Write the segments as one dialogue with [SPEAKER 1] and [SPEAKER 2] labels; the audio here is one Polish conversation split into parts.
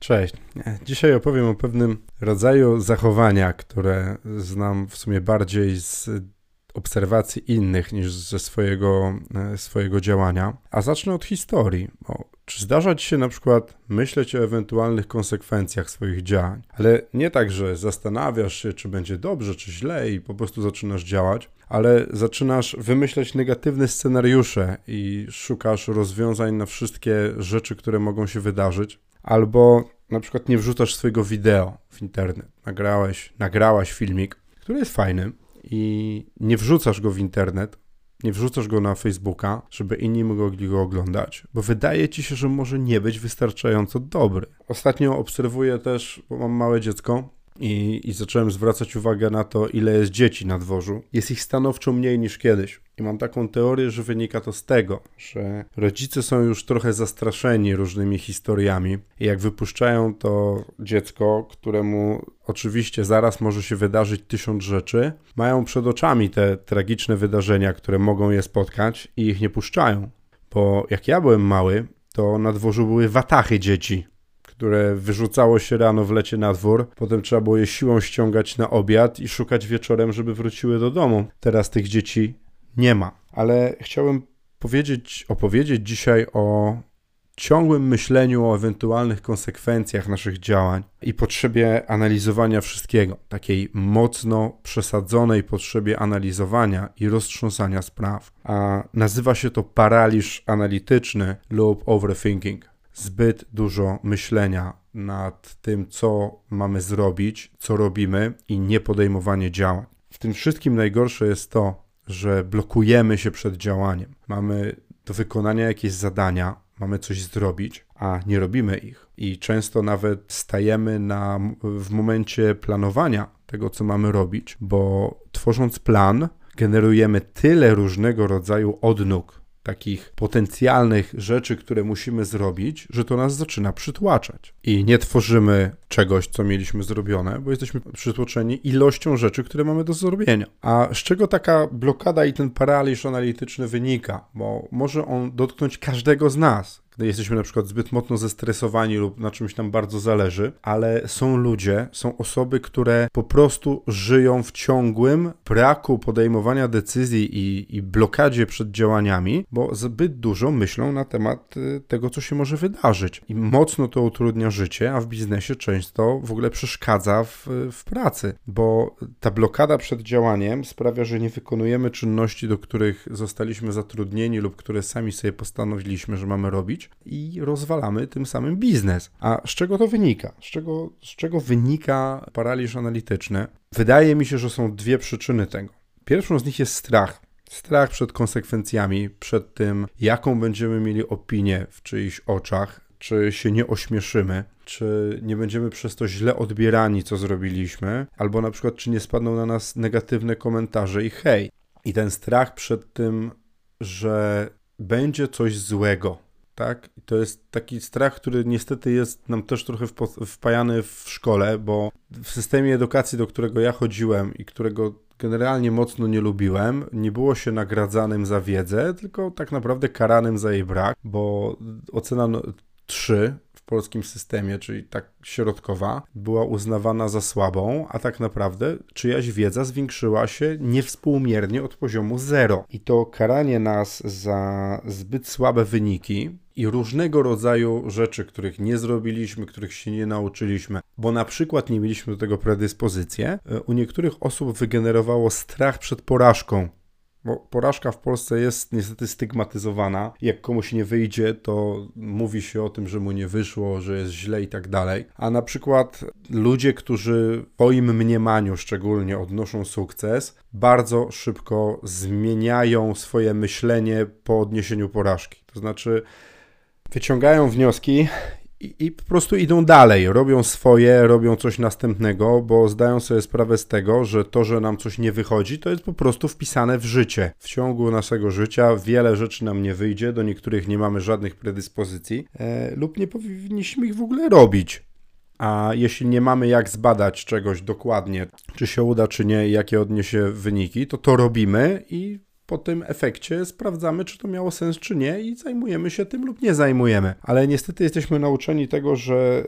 [SPEAKER 1] Cześć. Dzisiaj opowiem o pewnym rodzaju zachowania, które znam w sumie bardziej z obserwacji innych niż ze swojego, e, swojego działania. A zacznę od historii. O, czy zdarza ci się na przykład myśleć o ewentualnych konsekwencjach swoich działań, ale nie tak, że zastanawiasz się, czy będzie dobrze, czy źle i po prostu zaczynasz działać, ale zaczynasz wymyślać negatywne scenariusze i szukasz rozwiązań na wszystkie rzeczy, które mogą się wydarzyć, albo na przykład nie wrzucasz swojego wideo w internet. Nagrałeś, nagrałaś filmik, który jest fajny i nie wrzucasz go w internet, nie wrzucasz go na Facebooka, żeby inni mogli go oglądać, bo wydaje ci się, że może nie być wystarczająco dobry. Ostatnio obserwuję też, bo mam małe dziecko, i, i zacząłem zwracać uwagę na to, ile jest dzieci na dworzu. Jest ich stanowczo mniej niż kiedyś. I mam taką teorię, że wynika to z tego, że rodzice są już trochę zastraszeni różnymi historiami. I jak wypuszczają to dziecko, któremu oczywiście zaraz może się wydarzyć tysiąc rzeczy, mają przed oczami te tragiczne wydarzenia, które mogą je spotkać i ich nie puszczają. Bo jak ja byłem mały, to na dworzu były watachy dzieci które wyrzucało się rano w lecie na dwór, potem trzeba było je siłą ściągać na obiad i szukać wieczorem, żeby wróciły do domu. Teraz tych dzieci nie ma. Ale chciałem powiedzieć, opowiedzieć dzisiaj o ciągłym myśleniu o ewentualnych konsekwencjach naszych działań i potrzebie analizowania wszystkiego, takiej mocno przesadzonej potrzebie analizowania i roztrząsania spraw. A nazywa się to paraliż analityczny lub overthinking zbyt dużo myślenia nad tym, co mamy zrobić, co robimy i nie podejmowanie działań. W tym wszystkim najgorsze jest to, że blokujemy się przed działaniem. Mamy do wykonania jakieś zadania, mamy coś zrobić, a nie robimy ich. I często nawet stajemy na, w momencie planowania tego, co mamy robić, bo tworząc plan, generujemy tyle różnego rodzaju odnóg takich potencjalnych rzeczy, które musimy zrobić, że to nas zaczyna przytłaczać. I nie tworzymy czegoś, co mieliśmy zrobione, bo jesteśmy przytłoczeni ilością rzeczy, które mamy do zrobienia. A z czego taka blokada i ten paraliż analityczny wynika? Bo może on dotknąć każdego z nas gdy jesteśmy na przykład zbyt mocno zestresowani lub na czymś nam bardzo zależy, ale są ludzie, są osoby, które po prostu żyją w ciągłym braku podejmowania decyzji i, i blokadzie przed działaniami, bo zbyt dużo myślą na temat y, tego, co się może wydarzyć. I mocno to utrudnia życie, a w biznesie często w ogóle przeszkadza w, w pracy, bo ta blokada przed działaniem sprawia, że nie wykonujemy czynności, do których zostaliśmy zatrudnieni lub które sami sobie postanowiliśmy, że mamy robić i rozwalamy tym samym biznes. A z czego to wynika? Z czego, z czego wynika paraliż analityczny? Wydaje mi się, że są dwie przyczyny tego. Pierwszą z nich jest strach. Strach przed konsekwencjami, przed tym, jaką będziemy mieli opinię w czyichś oczach, czy się nie ośmieszymy, czy nie będziemy przez to źle odbierani, co zrobiliśmy, albo na przykład, czy nie spadną na nas negatywne komentarze i hej. I ten strach przed tym, że będzie coś złego, tak? I to jest taki strach, który niestety jest nam też trochę wpajany w szkole, bo w systemie edukacji, do którego ja chodziłem i którego generalnie mocno nie lubiłem, nie było się nagradzanym za wiedzę, tylko tak naprawdę karanym za jej brak, bo ocena 3 w polskim systemie, czyli tak środkowa, była uznawana za słabą, a tak naprawdę czyjaś wiedza zwiększyła się niewspółmiernie od poziomu 0. I to karanie nas za zbyt słabe wyniki i różnego rodzaju rzeczy, których nie zrobiliśmy, których się nie nauczyliśmy, bo na przykład nie mieliśmy do tego predyspozycję, e, u niektórych osób wygenerowało strach przed porażką. Bo porażka w Polsce jest niestety stygmatyzowana. Jak komuś nie wyjdzie, to mówi się o tym, że mu nie wyszło, że jest źle i tak dalej. A na przykład ludzie, którzy w swoim mniemaniu szczególnie odnoszą sukces, bardzo szybko zmieniają swoje myślenie po odniesieniu porażki. To znaczy, wyciągają wnioski i, po prostu idą dalej, robią swoje, robią coś następnego, bo zdają sobie sprawę z tego, że to, że nam coś nie wychodzi, to jest po prostu wpisane w życie. W ciągu naszego życia wiele rzeczy nam nie wyjdzie, do niektórych nie mamy żadnych predyspozycji e, lub nie powinniśmy ich w ogóle robić. A jeśli nie mamy jak zbadać czegoś dokładnie, czy się uda, czy nie, jakie odniesie wyniki, to to robimy i po tym efekcie sprawdzamy, czy to miało sens, czy nie i zajmujemy się tym lub nie zajmujemy. Ale niestety jesteśmy nauczeni tego, że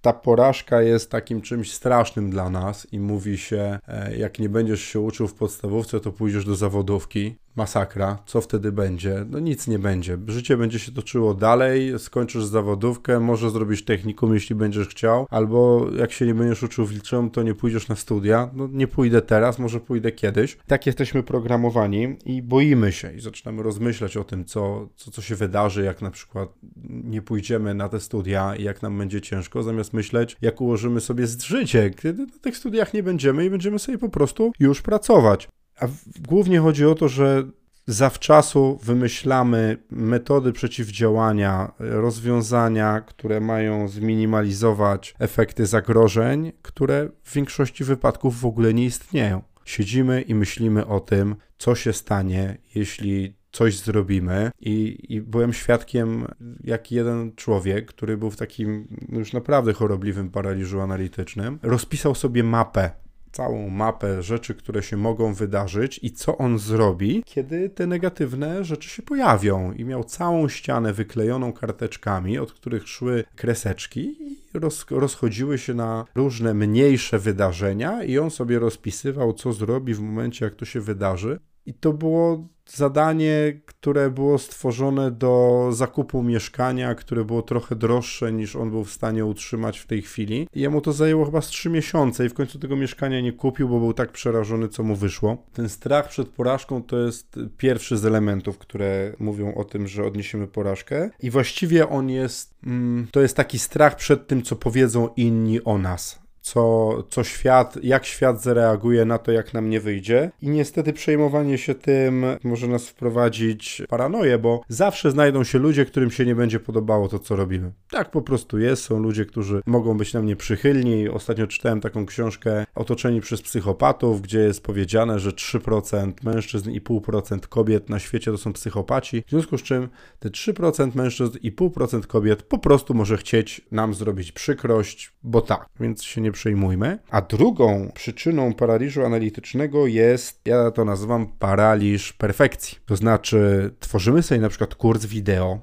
[SPEAKER 1] ta porażka jest takim czymś strasznym dla nas i mówi się, e, jak nie będziesz się uczył w podstawówce, to pójdziesz do zawodówki masakra, co wtedy będzie? No nic nie będzie. Życie będzie się toczyło dalej, skończysz zawodówkę, może zrobisz technikum, jeśli będziesz chciał, albo jak się nie będziesz uczył w to nie pójdziesz na studia. No nie pójdę teraz, może pójdę kiedyś. Tak jesteśmy programowani i boimy się i zaczynamy rozmyślać o tym, co, co, co się wydarzy, jak na przykład nie pójdziemy na te studia i jak nam będzie ciężko, zamiast myśleć, jak ułożymy sobie życie, kiedy na tych studiach nie będziemy i będziemy sobie po prostu już pracować. A głównie chodzi o to, że zawczasu wymyślamy metody przeciwdziałania, rozwiązania, które mają zminimalizować efekty zagrożeń, które w większości wypadków w ogóle nie istnieją. Siedzimy i myślimy o tym, co się stanie, jeśli coś zrobimy. I, I, byłem świadkiem, jak jeden człowiek, który był w takim już naprawdę chorobliwym paraliżu analitycznym, rozpisał sobie mapę całą mapę rzeczy, które się mogą wydarzyć i co on zrobi, kiedy te negatywne rzeczy się pojawią. I miał całą ścianę wyklejoną karteczkami, od których szły kreseczki i roz, rozchodziły się na różne mniejsze wydarzenia i on sobie rozpisywał, co zrobi w momencie, jak to się wydarzy. I to było zadanie, które było stworzone do zakupu mieszkania, które było trochę droższe niż on był w stanie utrzymać w tej chwili. Jemu to zajęło chyba z 3 miesiące i w końcu tego mieszkania nie kupił, bo był tak przerażony, co mu wyszło. Ten strach przed porażką to jest pierwszy z elementów, które mówią o tym, że odniesiemy porażkę. I właściwie on jest, mm, to jest taki strach przed tym, co powiedzą inni o nas co, co świat, jak świat zareaguje na to, jak nam nie wyjdzie. I niestety przejmowanie się tym może nas wprowadzić paranoję, bo zawsze znajdą się ludzie, którym się nie będzie podobało to, co robimy. Tak po prostu jest. Są ludzie, którzy mogą być nam nieprzychylni. Ostatnio czytałem taką książkę Otoczeni przez psychopatów, gdzie jest powiedziane, że 3% mężczyzn i 0,5% kobiet na świecie to są psychopaci. W związku z czym te 3% mężczyzn i 0,5% kobiet po prostu może chcieć nam zrobić przykrość, bo tak. Więc się nie przejmujmy. A drugą przyczyną paraliżu analitycznego jest, ja to nazywam paraliż perfekcji. To znaczy, tworzymy sobie na przykład kurs wideo,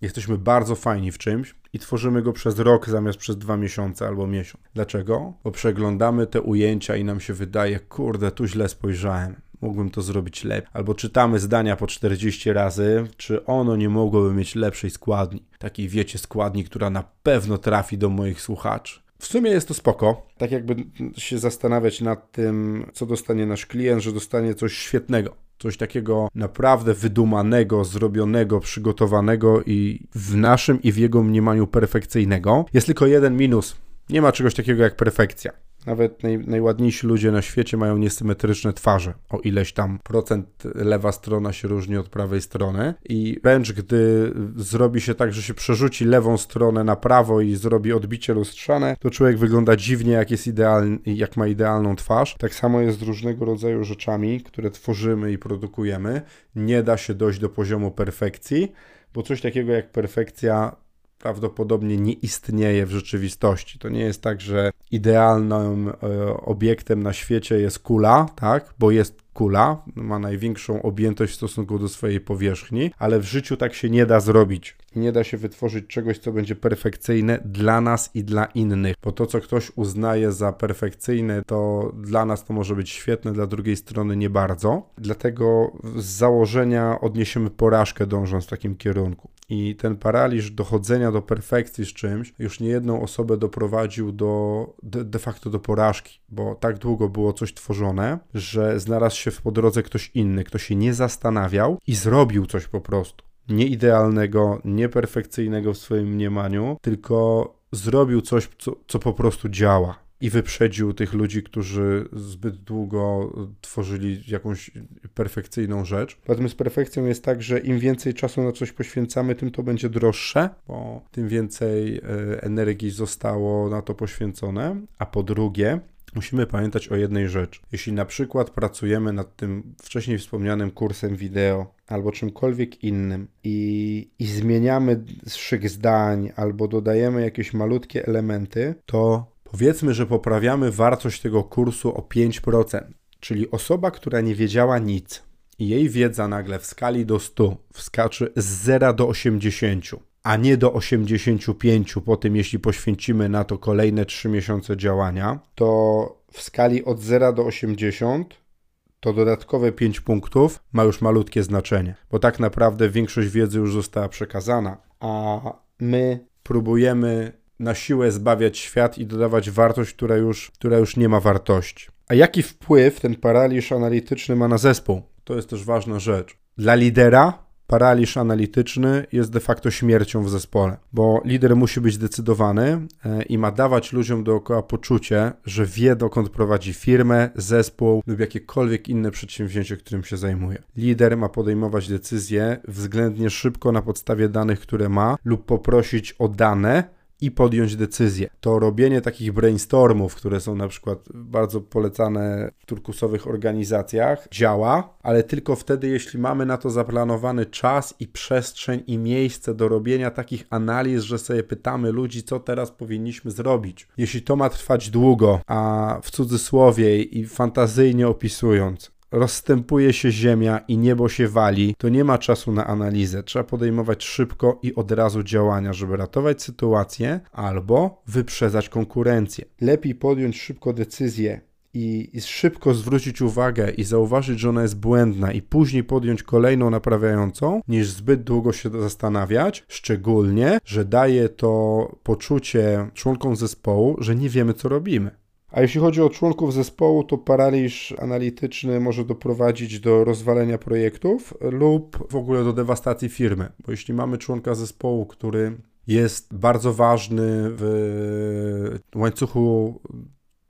[SPEAKER 1] jesteśmy bardzo fajni w czymś i tworzymy go przez rok zamiast przez dwa miesiące albo miesiąc. Dlaczego? Bo przeglądamy te ujęcia i nam się wydaje, kurde, tu źle spojrzałem mógłbym to zrobić lepiej. Albo czytamy zdania po 40 razy, czy ono nie mogłoby mieć lepszej składni. Takiej, wiecie, składni, która na pewno trafi do moich słuchaczy. W sumie jest to spoko, tak jakby się zastanawiać nad tym, co dostanie nasz klient, że dostanie coś świetnego. Coś takiego naprawdę wydumanego, zrobionego, przygotowanego i w naszym i w jego mniemaniu perfekcyjnego. Jest tylko jeden minus. Nie ma czegoś takiego jak perfekcja. Nawet naj, najładniejsi ludzie na świecie mają niesymetryczne twarze. O ileś tam procent lewa strona się różni od prawej strony. I wręcz gdy zrobi się tak, że się przerzuci lewą stronę na prawo i zrobi odbicie lustrzane, to człowiek wygląda dziwnie, jak jest idealny, jak ma idealną twarz. Tak samo jest z różnego rodzaju rzeczami, które tworzymy i produkujemy. Nie da się dojść do poziomu perfekcji, bo coś takiego jak perfekcja prawdopodobnie nie istnieje w rzeczywistości. To nie jest tak, że idealnym e, obiektem na świecie jest kula, tak? Bo jest kula, ma największą objętość w stosunku do swojej powierzchni, ale w życiu tak się nie da zrobić. Nie da się wytworzyć czegoś, co będzie perfekcyjne dla nas i dla innych, bo to, co ktoś uznaje za perfekcyjne, to dla nas to może być świetne, dla drugiej strony nie bardzo. Dlatego z założenia odniesiemy porażkę dążąc w takim kierunku. I ten paraliż dochodzenia do perfekcji z czymś już niejedną osobę doprowadził do de, de facto do porażki, bo tak długo było coś tworzone, że znalazł się po drodze ktoś inny, kto się nie zastanawiał i zrobił coś po prostu. Nie idealnego, nieperfekcyjnego w swoim mniemaniu, tylko zrobił coś, co, co po prostu działa i wyprzedził tych ludzi, którzy zbyt długo tworzyli jakąś perfekcyjną rzecz. Natomiast z perfekcją jest tak, że im więcej czasu na coś poświęcamy, tym to będzie droższe, bo tym więcej e, energii zostało na to poświęcone. A po drugie, musimy pamiętać o jednej rzeczy. Jeśli na przykład pracujemy nad tym wcześniej wspomnianym kursem wideo albo czymkolwiek innym i, i zmieniamy szyk zdań albo dodajemy jakieś malutkie elementy, to powiedzmy, że poprawiamy wartość tego kursu o 5%. Czyli osoba, która nie wiedziała nic i jej wiedza nagle w skali do 100 wskacze z 0 do 80 a nie do 85 po tym, jeśli poświęcimy na to kolejne 3 miesiące działania, to w skali od 0 do 80 to dodatkowe 5 punktów ma już malutkie znaczenie, bo tak naprawdę większość wiedzy już została przekazana, a my próbujemy na siłę zbawiać świat i dodawać wartość, która już, która już nie ma wartości. A jaki wpływ ten paraliż analityczny ma na zespół? To jest też ważna rzecz. Dla lidera paraliż analityczny jest de facto śmiercią w zespole, bo lider musi być zdecydowany e, i ma dawać ludziom dookoła poczucie, że wie dokąd prowadzi firmę, zespół lub jakiekolwiek inne przedsięwzięcie, którym się zajmuje. Lider ma podejmować decyzje względnie szybko na podstawie danych, które ma lub poprosić o dane, i podjąć decyzję. To robienie takich brainstormów, które są na przykład bardzo polecane w turkusowych organizacjach, działa, ale tylko wtedy, jeśli mamy na to zaplanowany czas i przestrzeń i miejsce do robienia takich analiz, że sobie pytamy ludzi, co teraz powinniśmy zrobić. Jeśli to ma trwać długo, a w cudzysłowie i fantazyjnie opisując, rozstępuje się ziemia i niebo się wali, to nie ma czasu na analizę. Trzeba podejmować szybko i od razu działania, żeby ratować sytuację albo wyprzedzać konkurencję. Lepiej podjąć szybko decyzję i, i, szybko zwrócić uwagę i zauważyć, że ona jest błędna i później podjąć kolejną naprawiającą, niż zbyt długo się zastanawiać, szczególnie, że daje to poczucie członkom zespołu, że nie wiemy, co robimy. A jeśli chodzi o członków zespołu, to paraliż analityczny może doprowadzić do rozwalenia projektów lub w ogóle do dewastacji firmy. Bo jeśli mamy członka zespołu, który jest bardzo ważny w łańcuchu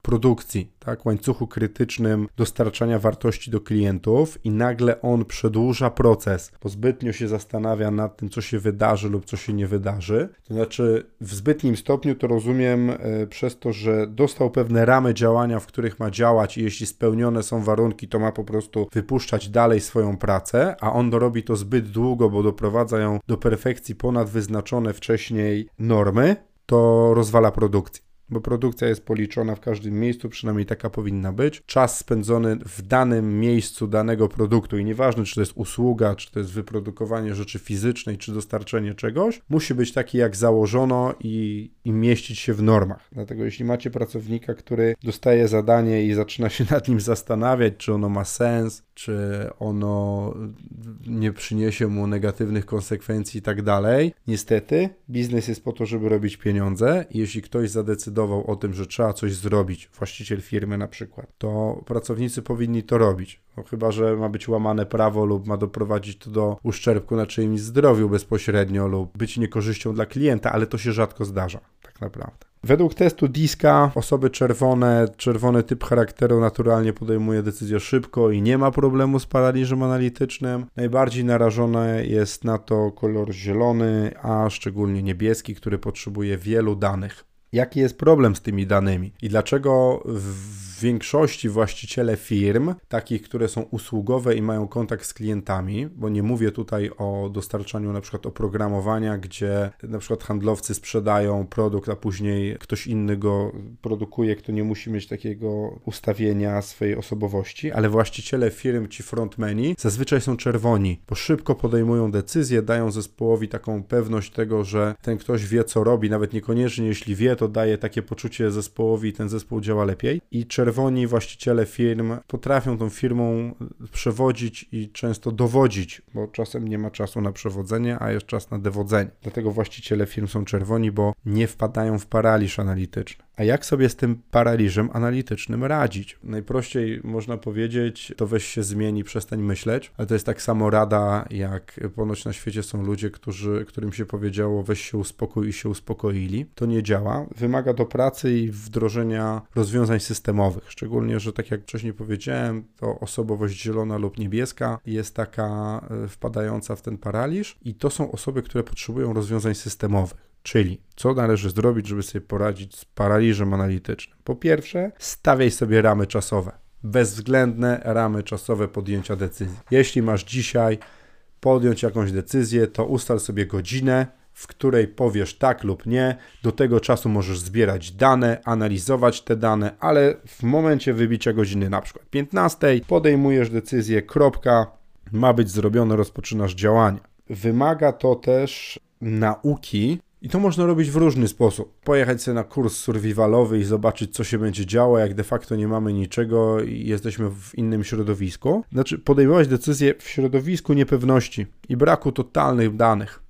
[SPEAKER 1] produkcji, tak, łańcuchu krytycznym dostarczania wartości do klientów i nagle on przedłuża proces, bo zbytnio się zastanawia nad tym, co się wydarzy lub co się nie wydarzy. To znaczy, w zbytnim stopniu to rozumiem e, przez to, że dostał pewne ramy działania, w których ma działać i jeśli spełnione są warunki, to ma po prostu wypuszczać dalej swoją pracę, a on robi to zbyt długo, bo doprowadza ją do perfekcji ponad wyznaczone wcześniej normy, to rozwala produkcję bo produkcja jest policzona w każdym miejscu, przynajmniej taka powinna być. Czas spędzony w danym miejscu danego produktu i nieważne, czy to jest usługa, czy to jest wyprodukowanie rzeczy fizycznej, czy dostarczenie czegoś, musi być taki jak założono i, i mieścić się w normach. Dlatego jeśli macie pracownika, który dostaje zadanie i zaczyna się nad nim zastanawiać, czy ono ma sens, czy ono nie przyniesie mu negatywnych konsekwencji i tak dalej. Niestety, biznes jest po to, żeby robić pieniądze jeśli ktoś zadecydował o tym, że trzeba coś zrobić, właściciel firmy na przykład, to pracownicy powinni to robić. No, chyba, że ma być łamane prawo lub ma doprowadzić to do uszczerbku na czyimś zdrowiu bezpośrednio lub być niekorzyścią dla klienta, ale to się rzadko zdarza, tak naprawdę. Według testu Diska osoby czerwone, czerwony typ charakteru naturalnie podejmuje decyzję szybko i nie ma problemu z paraliżem analitycznym. Najbardziej narażone jest na to kolor zielony, a szczególnie niebieski, który potrzebuje wielu danych. Jaki jest problem z tymi danymi i dlaczego w większości właściciele firm, takich, które są usługowe i mają kontakt z klientami, bo nie mówię tutaj o dostarczaniu na przykład oprogramowania, gdzie na przykład handlowcy sprzedają produkt, a później ktoś inny go produkuje, kto nie musi mieć takiego ustawienia swojej osobowości, ale właściciele firm, ci frontmeni, zazwyczaj są czerwoni, bo szybko podejmują decyzje, dają zespołowi taką pewność tego, że ten ktoś wie, co robi, nawet niekoniecznie jeśli wie, to daje takie poczucie zespołowi i ten zespół działa lepiej. I czerwoni czerwoni właściciele firm potrafią tą firmą przewodzić i często dowodzić, bo czasem nie ma czasu na przewodzenie, a jest czas na dowodzenie. Dlatego właściciele firm są czerwoni, bo nie wpadają w paraliż analityczny. A jak sobie z tym paraliżem analitycznym radzić? Najprościej można powiedzieć, to weź się zmieni, przestań myśleć, ale to jest tak samo rada, jak ponoć na świecie są ludzie, którzy, którym się powiedziało, weź się uspokój i się uspokoili. To nie działa. Wymaga do pracy i wdrożenia rozwiązań systemowych. Szczególnie, że tak jak wcześniej powiedziałem, to osobowość zielona lub niebieska jest taka e, wpadająca w ten paraliż i to są osoby, które potrzebują rozwiązań systemowych. Czyli co należy zrobić, żeby sobie poradzić z paraliżem analitycznym? Po pierwsze, stawiaj sobie ramy czasowe. Bezwzględne ramy czasowe podjęcia decyzji. Jeśli masz dzisiaj podjąć jakąś decyzję, to ustal sobie godzinę, w której powiesz tak lub nie. Do tego czasu możesz zbierać dane, analizować te dane, ale w momencie wybicia godziny, na przykład 15, podejmujesz decyzję, kropka, ma być zrobione, rozpoczynasz działanie. Wymaga to też nauki i to można robić w różny sposób. Pojechać sobie na kurs survivalowy i zobaczyć, co się będzie działo, jak de facto nie mamy niczego i jesteśmy w innym środowisku. Znaczy, podejmować decyzje w środowisku niepewności i braku totalnych danych.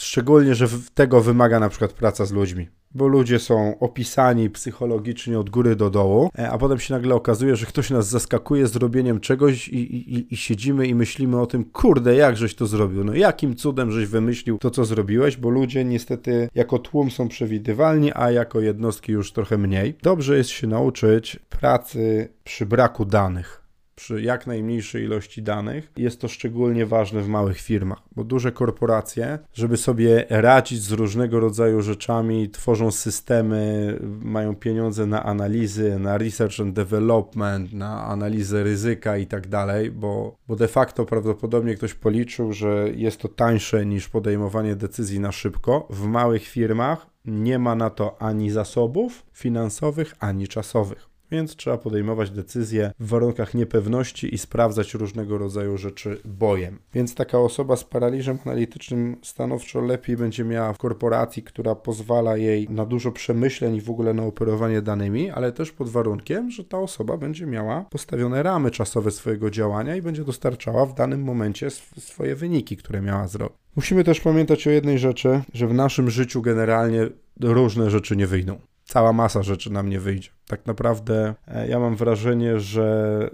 [SPEAKER 1] Szczególnie, że tego wymaga na przykład praca z ludźmi bo ludzie są opisani psychologicznie od góry do dołu, e, a potem się nagle okazuje, że ktoś nas zaskakuje z robieniem czegoś i, i, i siedzimy i myślimy o tym, kurde, jak żeś to zrobił, no jakim cudem żeś wymyślił to, co zrobiłeś, bo ludzie niestety jako tłum są przewidywalni, a jako jednostki już trochę mniej. Dobrze jest się nauczyć pracy przy braku danych przy jak najmniejszej ilości danych. Jest to szczególnie ważne w małych firmach, bo duże korporacje, żeby sobie radzić z różnego rodzaju rzeczami, tworzą systemy, mają pieniądze na analizy, na research and development, na analizę ryzyka i tak dalej, bo, de facto prawdopodobnie ktoś policzył, że jest to tańsze niż podejmowanie decyzji na szybko. W małych firmach nie ma na to ani zasobów finansowych, ani czasowych więc trzeba podejmować decyzje w warunkach niepewności i sprawdzać różnego rodzaju rzeczy bojem. Więc taka osoba z paraliżem analitycznym stanowczo lepiej będzie miała w korporacji, która pozwala jej na dużo przemyśleń i w ogóle na operowanie danymi, ale też pod warunkiem, że ta osoba będzie miała postawione ramy czasowe swojego działania i będzie dostarczała w danym momencie swoje wyniki, które miała zrobić. Musimy też pamiętać o jednej rzeczy, że w naszym życiu generalnie różne rzeczy nie wyjdą cała masa rzeczy nam nie wyjdzie. Tak naprawdę e, ja mam wrażenie, że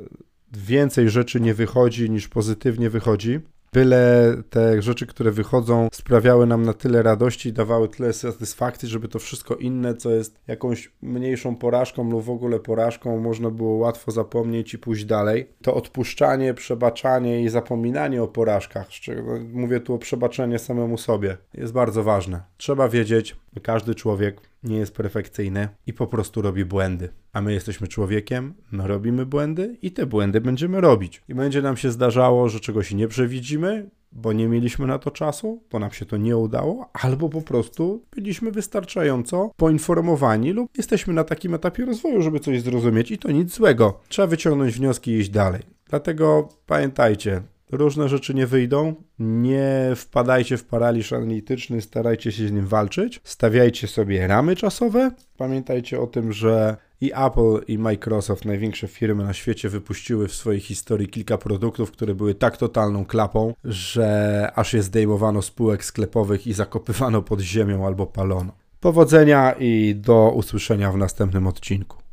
[SPEAKER 1] więcej rzeczy nie wychodzi niż pozytywnie wychodzi. Byle te rzeczy, które wychodzą, sprawiały nam na tyle radości i dawały tyle satysfakcji, żeby to wszystko inne, co jest jakąś mniejszą porażką lub w ogóle porażką, można było łatwo zapomnieć i pójść dalej. To odpuszczanie, przebaczanie i zapominanie o porażkach, mówię tu o przebaczenie samemu sobie, jest bardzo ważne. Trzeba wiedzieć, każdy człowiek nie jest perfekcyjny i po prostu robi błędy. A my jesteśmy człowiekiem, my robimy błędy i te błędy będziemy robić. I będzie nam się zdarzało, że czegoś nie przewidzimy, bo nie mieliśmy na to czasu, bo nam się to nie udało, albo po prostu byliśmy wystarczająco poinformowani lub jesteśmy na takim etapie rozwoju, żeby coś zrozumieć i to nic złego. Trzeba wyciągnąć wnioski i iść dalej. Dlatego pamiętajcie, różne rzeczy nie wyjdą. Nie wpadajcie w paraliż analityczny, starajcie się z nim walczyć. Stawiajcie sobie ramy czasowe. Pamiętajcie o tym, że i Apple, i Microsoft, największe firmy na świecie, wypuściły w swojej historii kilka produktów, które były tak totalną klapą, że aż je zdejmowano z półek sklepowych i zakopywano pod ziemią albo palono. Powodzenia i do usłyszenia w następnym odcinku.